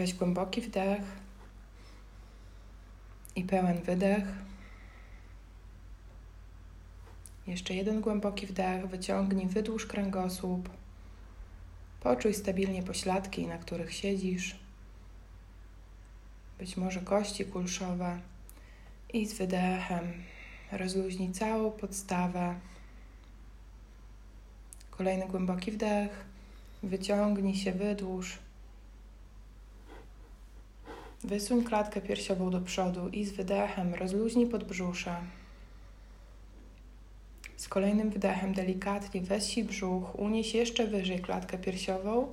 Weź głęboki wdech i pełen wydech. Jeszcze jeden głęboki wdech, wyciągnij, wydłuż kręgosłup. Poczuj stabilnie pośladki, na których siedzisz. Być może kości kulszowe. I z wydechem rozluźnij całą podstawę. Kolejny głęboki wdech. Wyciągnij się, wydłuż. Wysuń klatkę piersiową do przodu i z wydechem rozluźnij podbrzusze. Z kolejnym wdechem delikatnie weź brzuch, unieś jeszcze wyżej klatkę piersiową.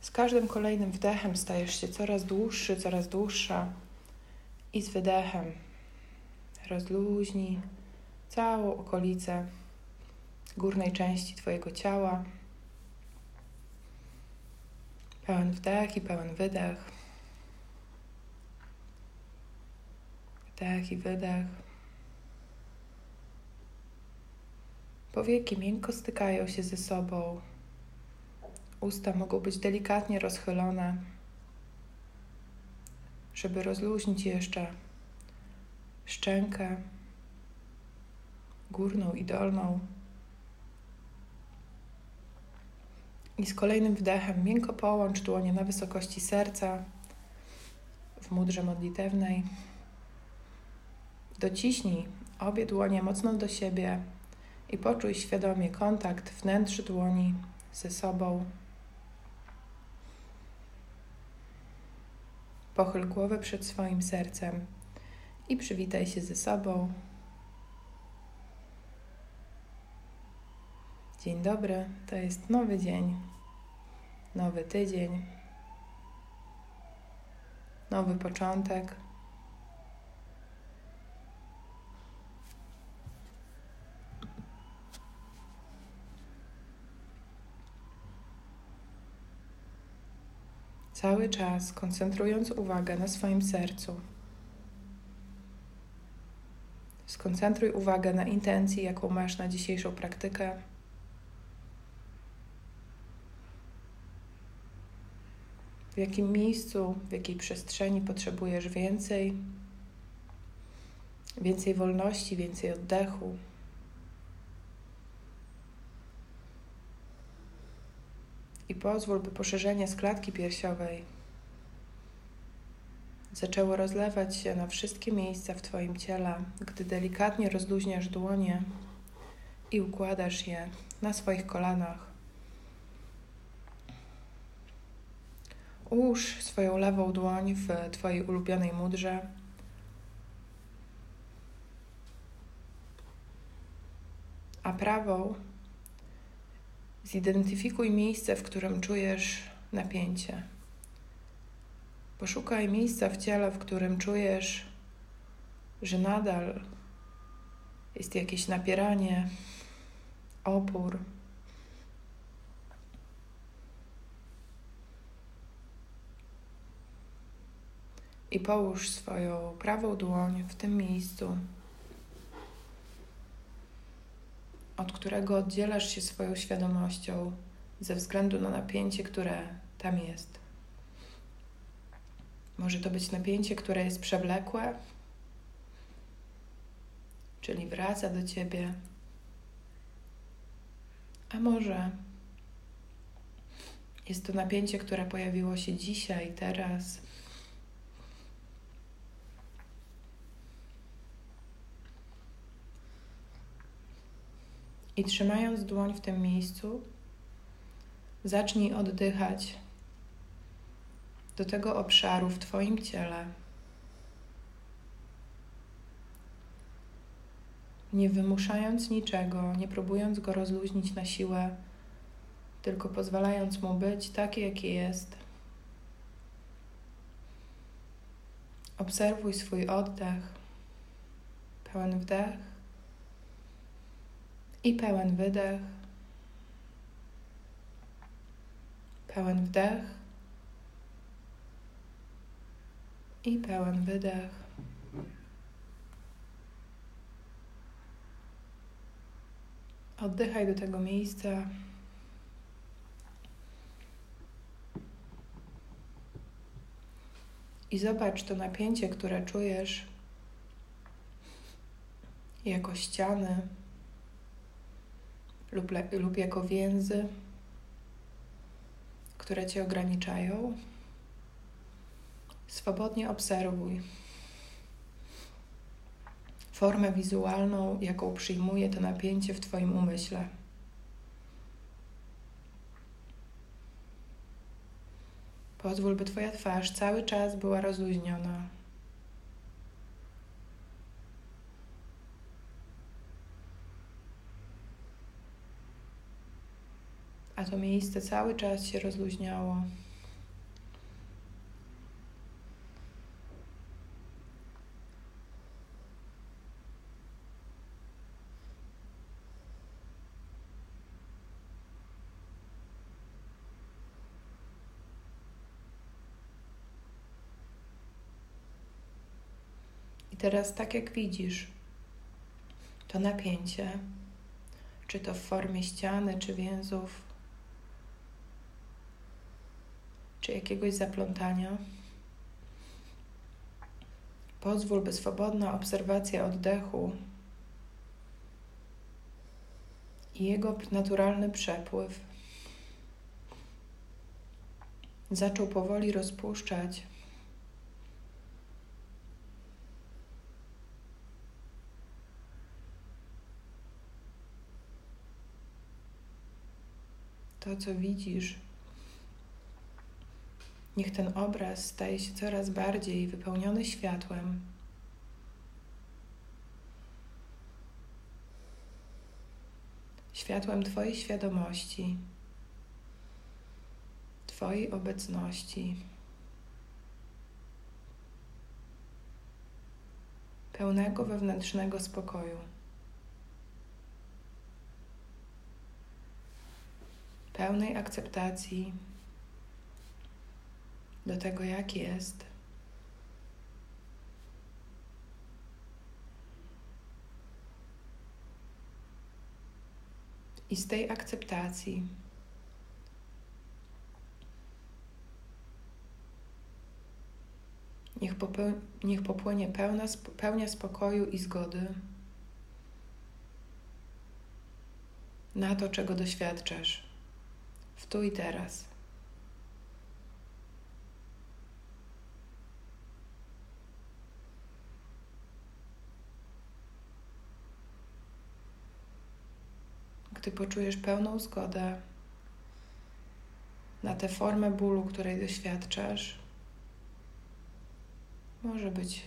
Z każdym kolejnym wdechem stajesz się coraz dłuższy, coraz dłuższa. I z wydechem rozluźnij całą okolicę górnej części Twojego ciała. Pełen wdech i pełen wydech. Wdech i wydech. Powieki miękko stykają się ze sobą. Usta mogą być delikatnie rozchylone, żeby rozluźnić jeszcze szczękę górną i dolną. I z kolejnym wdechem miękko połącz dłonie na wysokości serca w mudrze modlitewnej. Dociśnij obie dłonie mocno do siebie i poczuj świadomie kontakt wnętrz dłoni ze sobą. Pochyl głowę przed swoim sercem i przywitaj się ze sobą. Dzień dobry, to jest nowy dzień, nowy tydzień, nowy początek. Cały czas koncentrując uwagę na swoim sercu. Skoncentruj uwagę na intencji, jaką masz na dzisiejszą praktykę. W jakim miejscu, w jakiej przestrzeni potrzebujesz więcej, więcej wolności, więcej oddechu. I pozwól, by poszerzenie składki piersiowej zaczęło rozlewać się na wszystkie miejsca w Twoim ciele, gdy delikatnie rozluźniasz dłonie i układasz je na swoich kolanach. Ułóż swoją lewą dłoń w Twojej ulubionej mudrze. A prawą zidentyfikuj miejsce, w którym czujesz napięcie. Poszukaj miejsca w ciele, w którym czujesz, że nadal jest jakieś napieranie, opór. I połóż swoją prawą dłoń w tym miejscu, od którego oddzielasz się swoją świadomością ze względu na napięcie, które tam jest. Może to być napięcie, które jest przewlekłe, czyli wraca do ciebie. A może jest to napięcie, które pojawiło się dzisiaj, teraz. I trzymając dłoń w tym miejscu, zacznij oddychać do tego obszaru w Twoim ciele. Nie wymuszając niczego, nie próbując go rozluźnić na siłę, tylko pozwalając mu być taki, jaki jest. Obserwuj swój oddech, pełen wdech i pełen wydech, pełen wdech i pełen wydech. Oddychaj do tego miejsca. I zobacz to napięcie, które czujesz jako ściany lub, lub jako więzy, które cię ograniczają. Swobodnie obserwuj formę wizualną, jaką przyjmuje to napięcie w Twoim umyśle. Pozwól, by Twoja twarz cały czas była rozluźniona. A to miejsce cały czas się rozluźniało. I teraz, tak jak widzisz, to napięcie, czy to w formie ściany, czy więzów, czy jakiegoś zaplątania, pozwól, by swobodna obserwacja oddechu i jego naturalny przepływ zaczął powoli rozpuszczać to, co widzisz. Niech ten obraz staje się coraz bardziej wypełniony światłem. Światłem Twojej świadomości, Twojej obecności, pełnego wewnętrznego spokoju. pełnej akceptacji do tego, jak jest. I z tej akceptacji niech, niech popłynie pełna, pełnia spokoju i zgody na to, czego doświadczasz w tu i teraz. Gdy poczujesz pełną zgodę na tę formę bólu, której doświadczasz, może być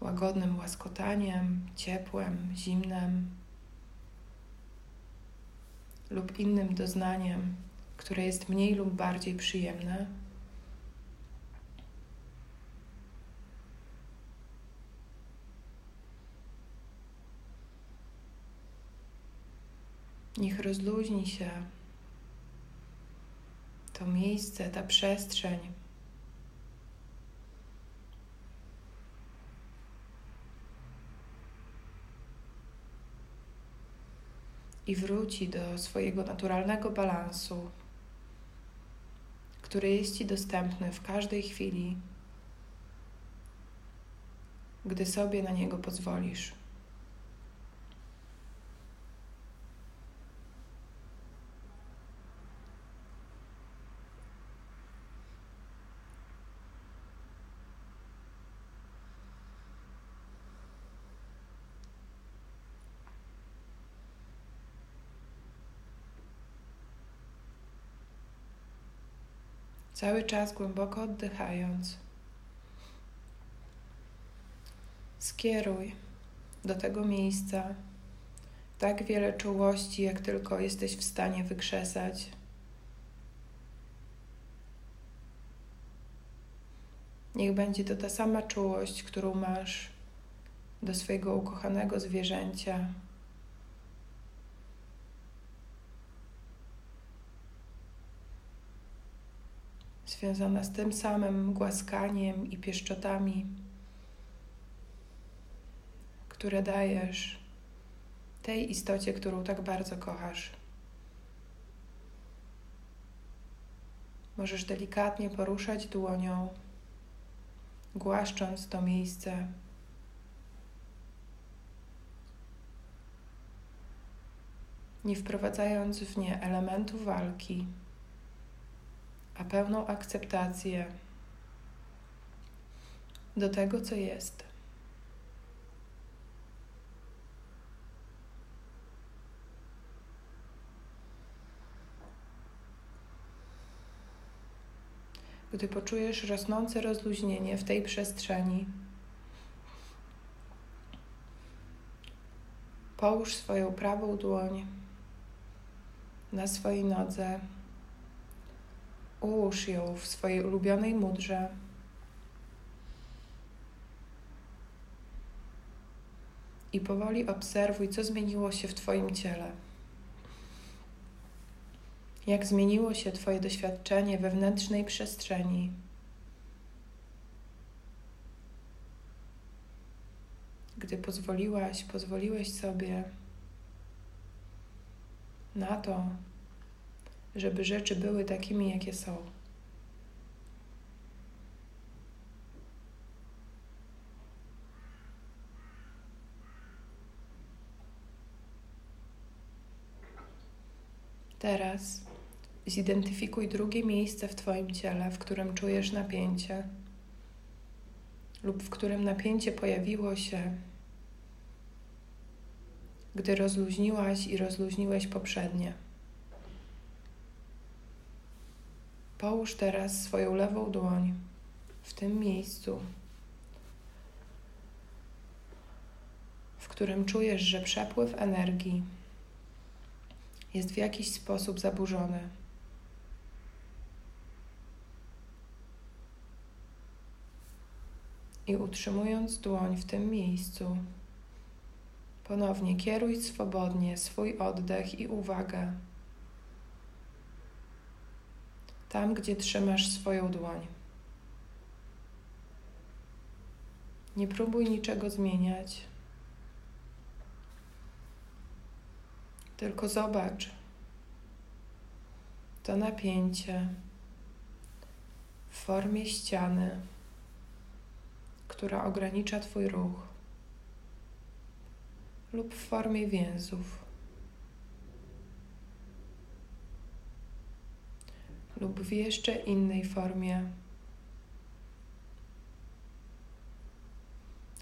łagodnym łaskotaniem, ciepłem, zimnem lub innym doznaniem, które jest mniej lub bardziej przyjemne. Niech rozluźni się to miejsce, ta przestrzeń. i wróci do swojego naturalnego balansu, który jest Ci dostępny w każdej chwili, gdy sobie na niego pozwolisz. Cały czas głęboko oddychając, skieruj do tego miejsca. Tak wiele czułości, jak tylko jesteś w stanie wykrzesać. Niech będzie to ta sama czułość, którą masz do swojego ukochanego zwierzęcia, związana z tym samym głaskaniem i pieszczotami, które dajesz tej istocie, którą tak bardzo kochasz. Możesz delikatnie poruszać dłonią głaszcząc to miejsce. Nie wprowadzając w nie elementu walki, a pełną akceptację do tego, co jest. Gdy poczujesz rosnące rozluźnienie w tej przestrzeni, połóż swoją prawą dłoń na swojej nodze. Ułóż ją w swojej ulubionej mudrze. I powoli obserwuj, co zmieniło się w Twoim ciele. Jak zmieniło się Twoje doświadczenie wewnętrznej przestrzeni. Gdy pozwoliłaś, pozwoliłeś sobie na to, żeby rzeczy były takimi, jakie są. Teraz zidentyfikuj drugie miejsce w Twoim ciele, w którym czujesz napięcie lub w którym napięcie pojawiło się, gdy rozluźniłaś i rozluźniłeś poprzednie. Połóż teraz swoją lewą dłoń w tym miejscu, w którym czujesz, że przepływ energii jest w jakiś sposób zaburzony. I utrzymując dłoń w tym miejscu, ponownie kieruj swobodnie swój oddech i uwagę tam, gdzie trzymasz swoją dłoń. Nie próbuj niczego zmieniać. Tylko zobacz to napięcie w formie ściany, która ogranicza Twój ruch, lub w formie więzów. Lub w jeszcze innej formie,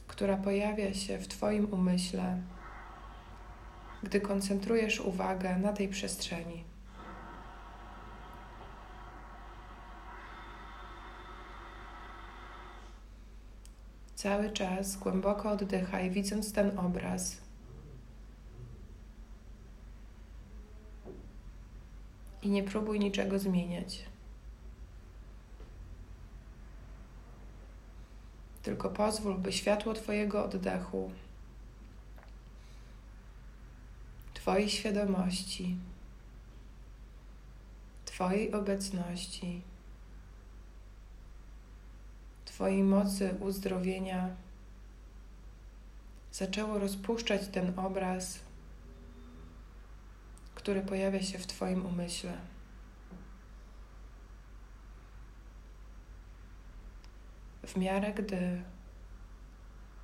która pojawia się w Twoim umyśle, gdy koncentrujesz uwagę na tej przestrzeni. Cały czas głęboko oddychaj, widząc ten obraz. I nie próbuj niczego zmieniać. Tylko pozwól, by światło Twojego oddechu, Twojej świadomości, Twojej obecności, Twojej mocy uzdrowienia zaczęło rozpuszczać ten obraz który pojawia się w Twoim umyśle. W miarę gdy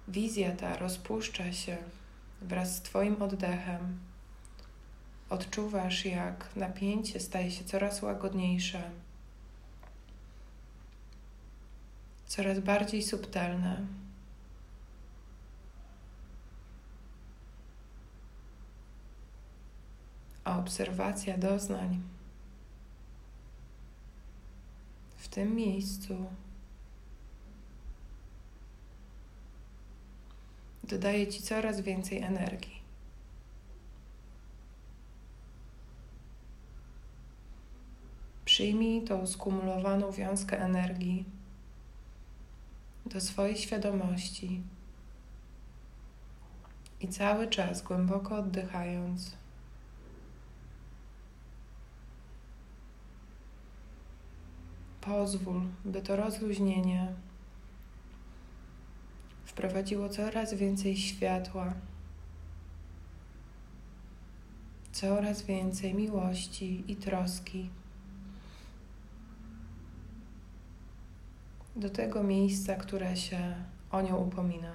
wizja ta rozpuszcza się wraz z Twoim oddechem, odczuwasz, jak napięcie staje się coraz łagodniejsze, coraz bardziej subtelne. A obserwacja doznań w tym miejscu dodaje Ci coraz więcej energii. Przyjmij tą skumulowaną wiązkę energii do swojej świadomości i cały czas głęboko oddychając. Pozwól, by to rozluźnienie wprowadziło coraz więcej światła, coraz więcej miłości i troski. do tego miejsca, które się o nią upomina.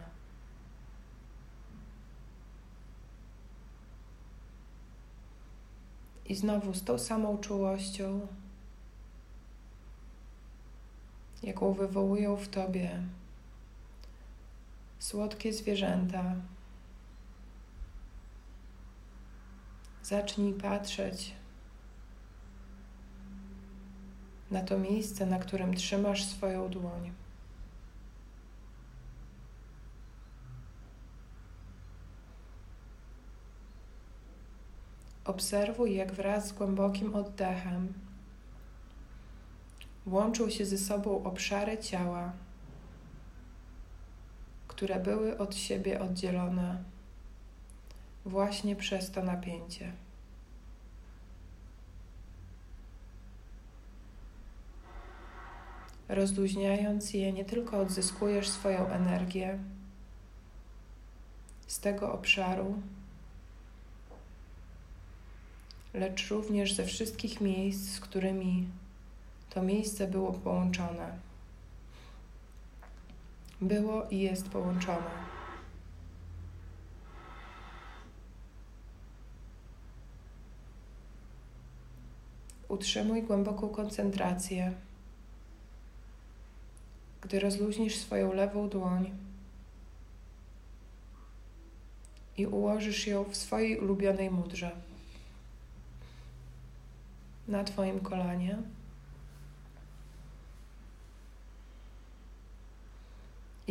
I znowu z tą samą czułością, jaką wywołują w tobie słodkie zwierzęta. Zacznij patrzeć na to miejsce, na którym trzymasz swoją dłoń. Obserwuj, jak wraz z głębokim oddechem łączą się ze sobą obszary ciała, które były od siebie oddzielone właśnie przez to napięcie. Rozluźniając je, nie tylko odzyskujesz swoją energię z tego obszaru, lecz również ze wszystkich miejsc, z którymi to miejsce było połączone. Było i jest połączone. Utrzymuj głęboką koncentrację. Gdy rozluźnisz swoją lewą dłoń i ułożysz ją w swojej ulubionej mudrze na Twoim kolanie.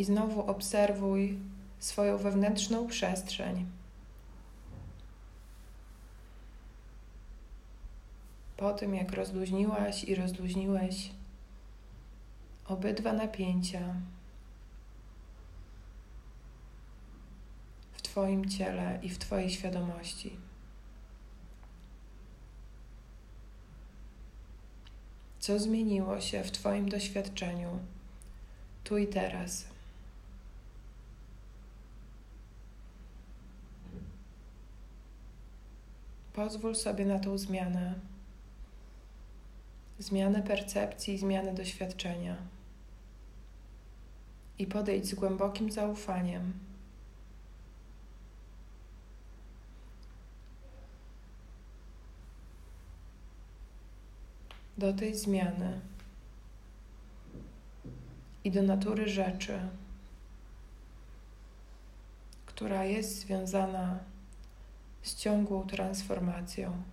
I znowu obserwuj swoją wewnętrzną przestrzeń. Po tym, jak rozluźniłaś i rozluźniłeś obydwa napięcia w Twoim ciele i w Twojej świadomości. Co zmieniło się w Twoim doświadczeniu tu i teraz? Pozwól sobie na tą zmianę, zmianę percepcji, zmianę doświadczenia. I podejdź z głębokim zaufaniem. Do tej zmiany. I do natury rzeczy, która jest związana z ciągłą transformacją.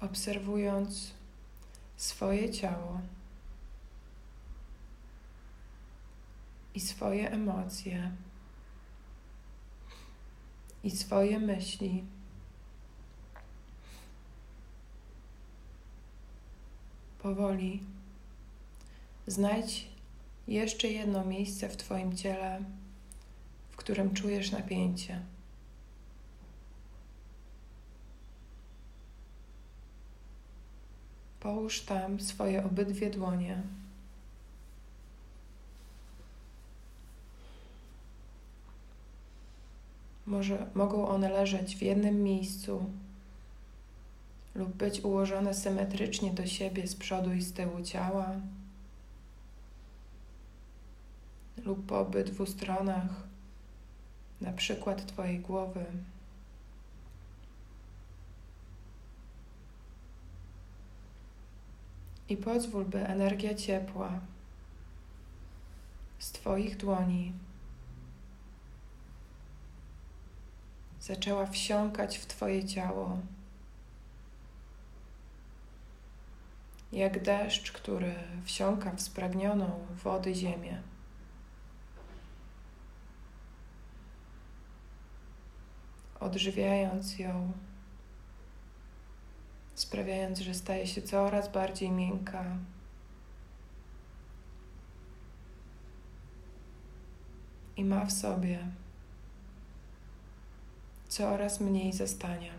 Obserwując swoje ciało i swoje emocje i swoje myśli. Powoli znajdź jeszcze jedno miejsce w Twoim ciele, w którym czujesz napięcie. Połóż tam swoje obydwie dłonie. Może mogą one leżeć w jednym miejscu lub być ułożone symetrycznie do siebie z przodu i z tyłu ciała lub po obydwu stronach, na przykład Twojej głowy. I pozwól, by energia ciepła z Twoich dłoni zaczęła wsiąkać w Twoje ciało. Jak deszcz, który wsiąka w spragnioną wody ziemię. Odżywiając ją, sprawiając, że staje się coraz bardziej miękka. I ma w sobie coraz mniej zastania.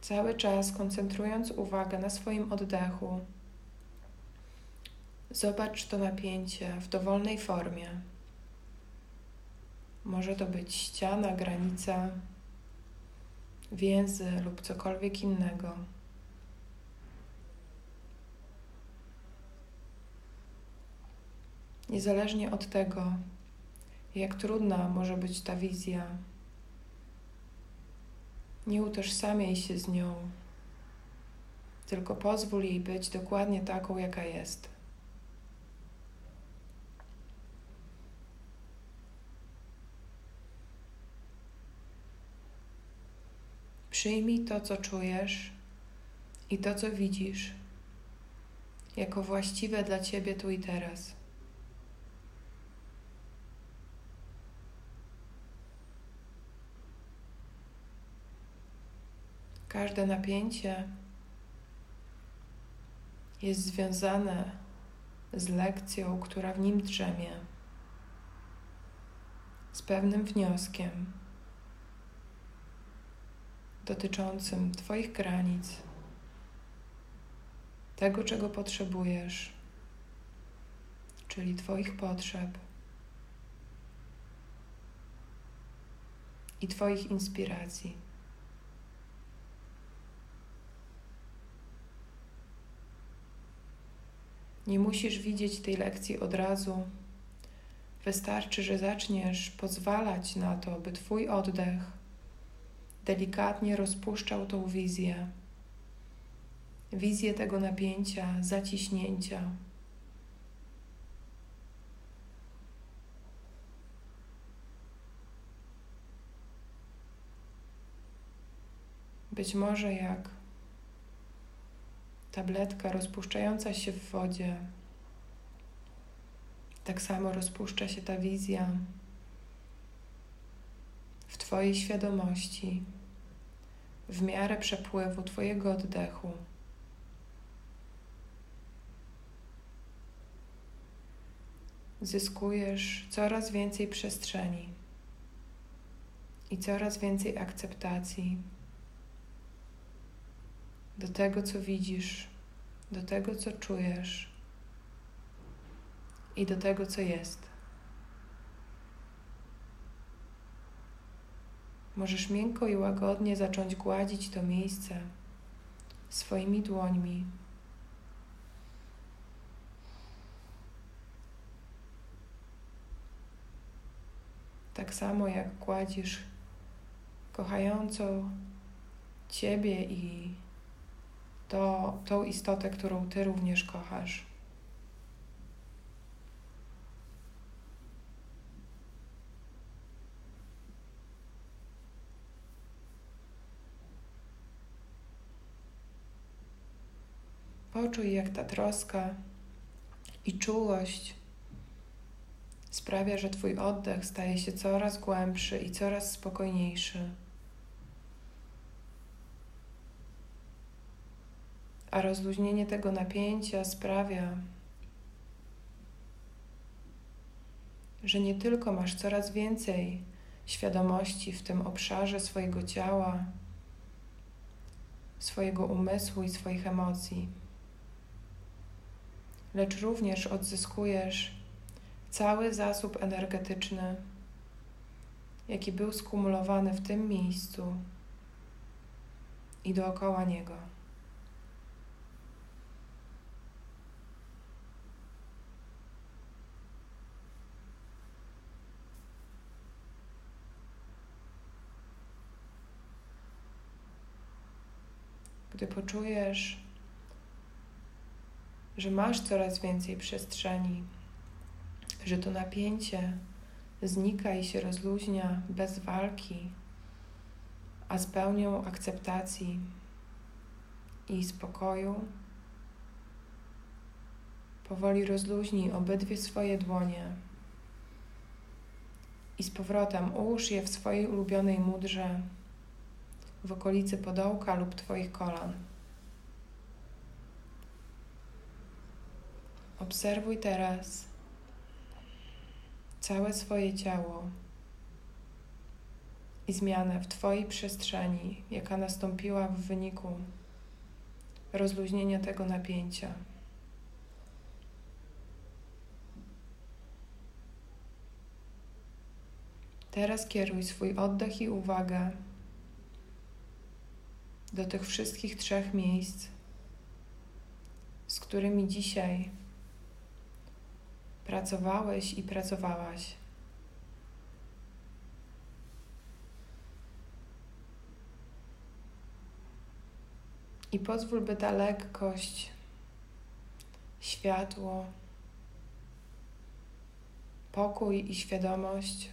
Cały czas koncentrując uwagę na swoim oddechu, Zobacz to napięcie w dowolnej formie. Może to być ściana, granica, więzy lub cokolwiek innego. Niezależnie od tego, jak trudna może być ta wizja, nie utożsamiaj się z nią, tylko pozwól jej być dokładnie taką, jaka jest. Przyjmij to, co czujesz i to, co widzisz, jako właściwe dla Ciebie tu i teraz. Każde napięcie jest związane z lekcją, która w nim drzemie, z pewnym wnioskiem dotyczącym Twoich granic, tego, czego potrzebujesz, czyli Twoich potrzeb i Twoich inspiracji. Nie musisz widzieć tej lekcji od razu. Wystarczy, że zaczniesz pozwalać na to, by Twój oddech delikatnie rozpuszczał tą wizję. Wizję tego napięcia, zaciśnięcia. Być może jak tabletka rozpuszczająca się w wodzie. Tak samo rozpuszcza się ta wizja Twojej świadomości, w miarę przepływu Twojego oddechu. Zyskujesz coraz więcej przestrzeni i coraz więcej akceptacji do tego, co widzisz, do tego, co czujesz i do tego, co jest. Możesz miękko i łagodnie zacząć gładzić to miejsce swoimi dłońmi. Tak samo jak gładzisz kochającą Ciebie i to tą istotę, którą Ty również kochasz. Poczuj, jak ta troska i czułość sprawia, że Twój oddech staje się coraz głębszy i coraz spokojniejszy. a rozluźnienie tego napięcia sprawia, że nie tylko masz coraz więcej świadomości w tym obszarze swojego ciała, swojego umysłu i swoich emocji, lecz również odzyskujesz cały zasób energetyczny, jaki był skumulowany w tym miejscu i dookoła niego. gdy poczujesz, że masz coraz więcej przestrzeni, że to napięcie znika i się rozluźnia bez walki, a z pełnią akceptacji i spokoju, powoli rozluźnij obydwie swoje dłonie i z powrotem ułóż je w swojej ulubionej mudrze w okolicy podołka lub Twoich kolan. Obserwuj teraz całe swoje ciało i zmianę w Twojej przestrzeni, jaka nastąpiła w wyniku rozluźnienia tego napięcia. Teraz kieruj swój oddech i uwagę do tych wszystkich trzech miejsc, z którymi dzisiaj pracowałeś i pracowałaś. I pozwól, by ta lekkość, światło, pokój i świadomość,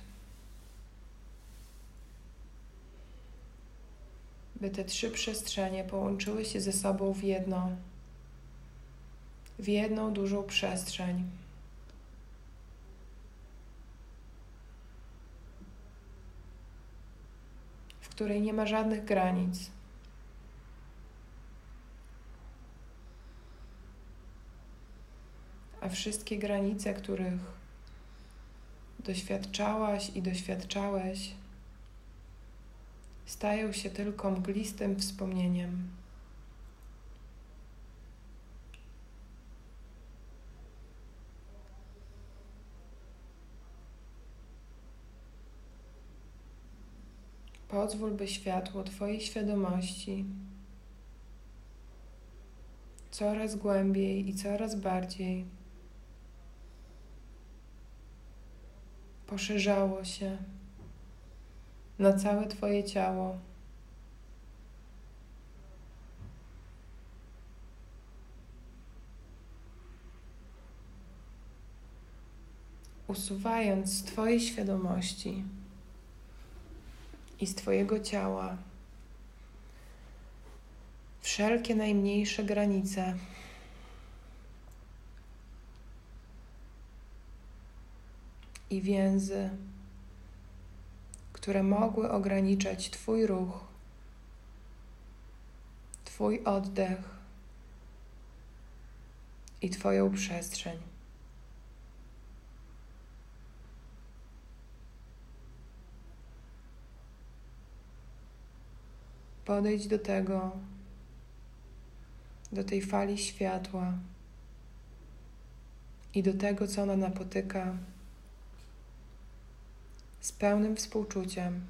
by te trzy przestrzenie połączyły się ze sobą w jedno, w jedną dużą przestrzeń. Której nie ma żadnych granic. A wszystkie granice, których doświadczałaś i doświadczałeś, stają się tylko mglistym wspomnieniem. Pozwól, by światło Twojej świadomości coraz głębiej i coraz bardziej poszerzało się na całe Twoje ciało. Usuwając z Twojej świadomości i z Twojego ciała wszelkie najmniejsze granice. I więzy które mogły ograniczać Twój ruch, Twój oddech i Twoją przestrzeń. Podejdź do tego, do tej fali światła i do tego, co ona napotyka z pełnym współczuciem.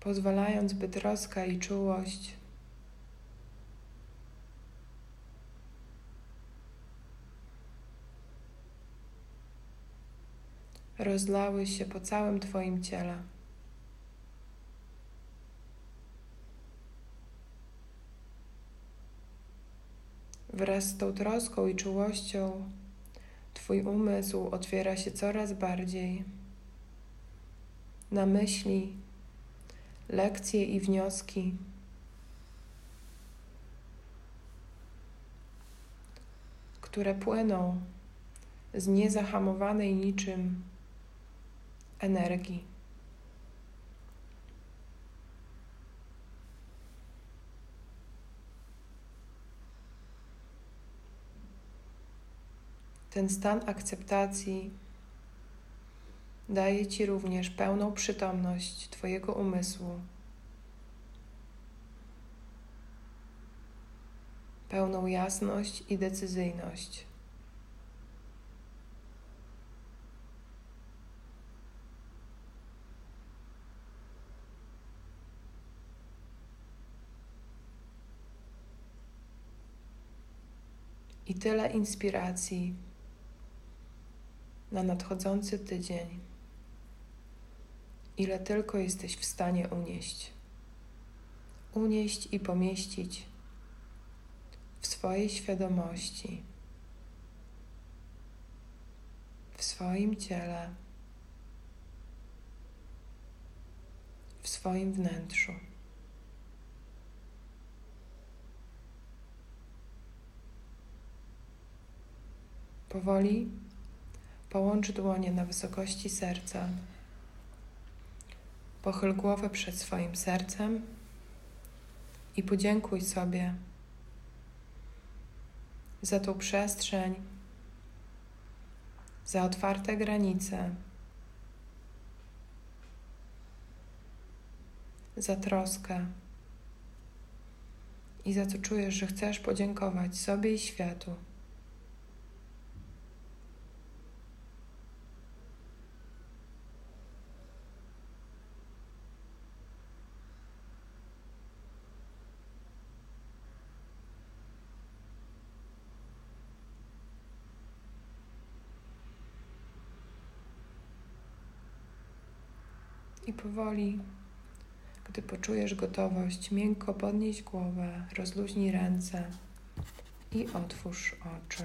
Pozwalając, by troska i czułość rozlały się po całym Twoim ciele. Wraz z tą troską i czułością Twój umysł otwiera się coraz bardziej na myśli, lekcje i wnioski. które płyną z niezahamowanej niczym energii. Ten stan akceptacji daje Ci również pełną przytomność Twojego umysłu, pełną jasność i decyzyjność. I tyle inspiracji na nadchodzący tydzień, ile tylko jesteś w stanie unieść. Unieść i pomieścić w swojej świadomości, w swoim ciele, w swoim wnętrzu. Powoli Połącz dłonie na wysokości serca. Pochyl głowę przed swoim sercem i podziękuj sobie za tą przestrzeń, za otwarte granice, za troskę i za to czujesz, że chcesz podziękować sobie i światu. I powoli, gdy poczujesz gotowość, miękko podnieś głowę, rozluźnij ręce i otwórz oczy.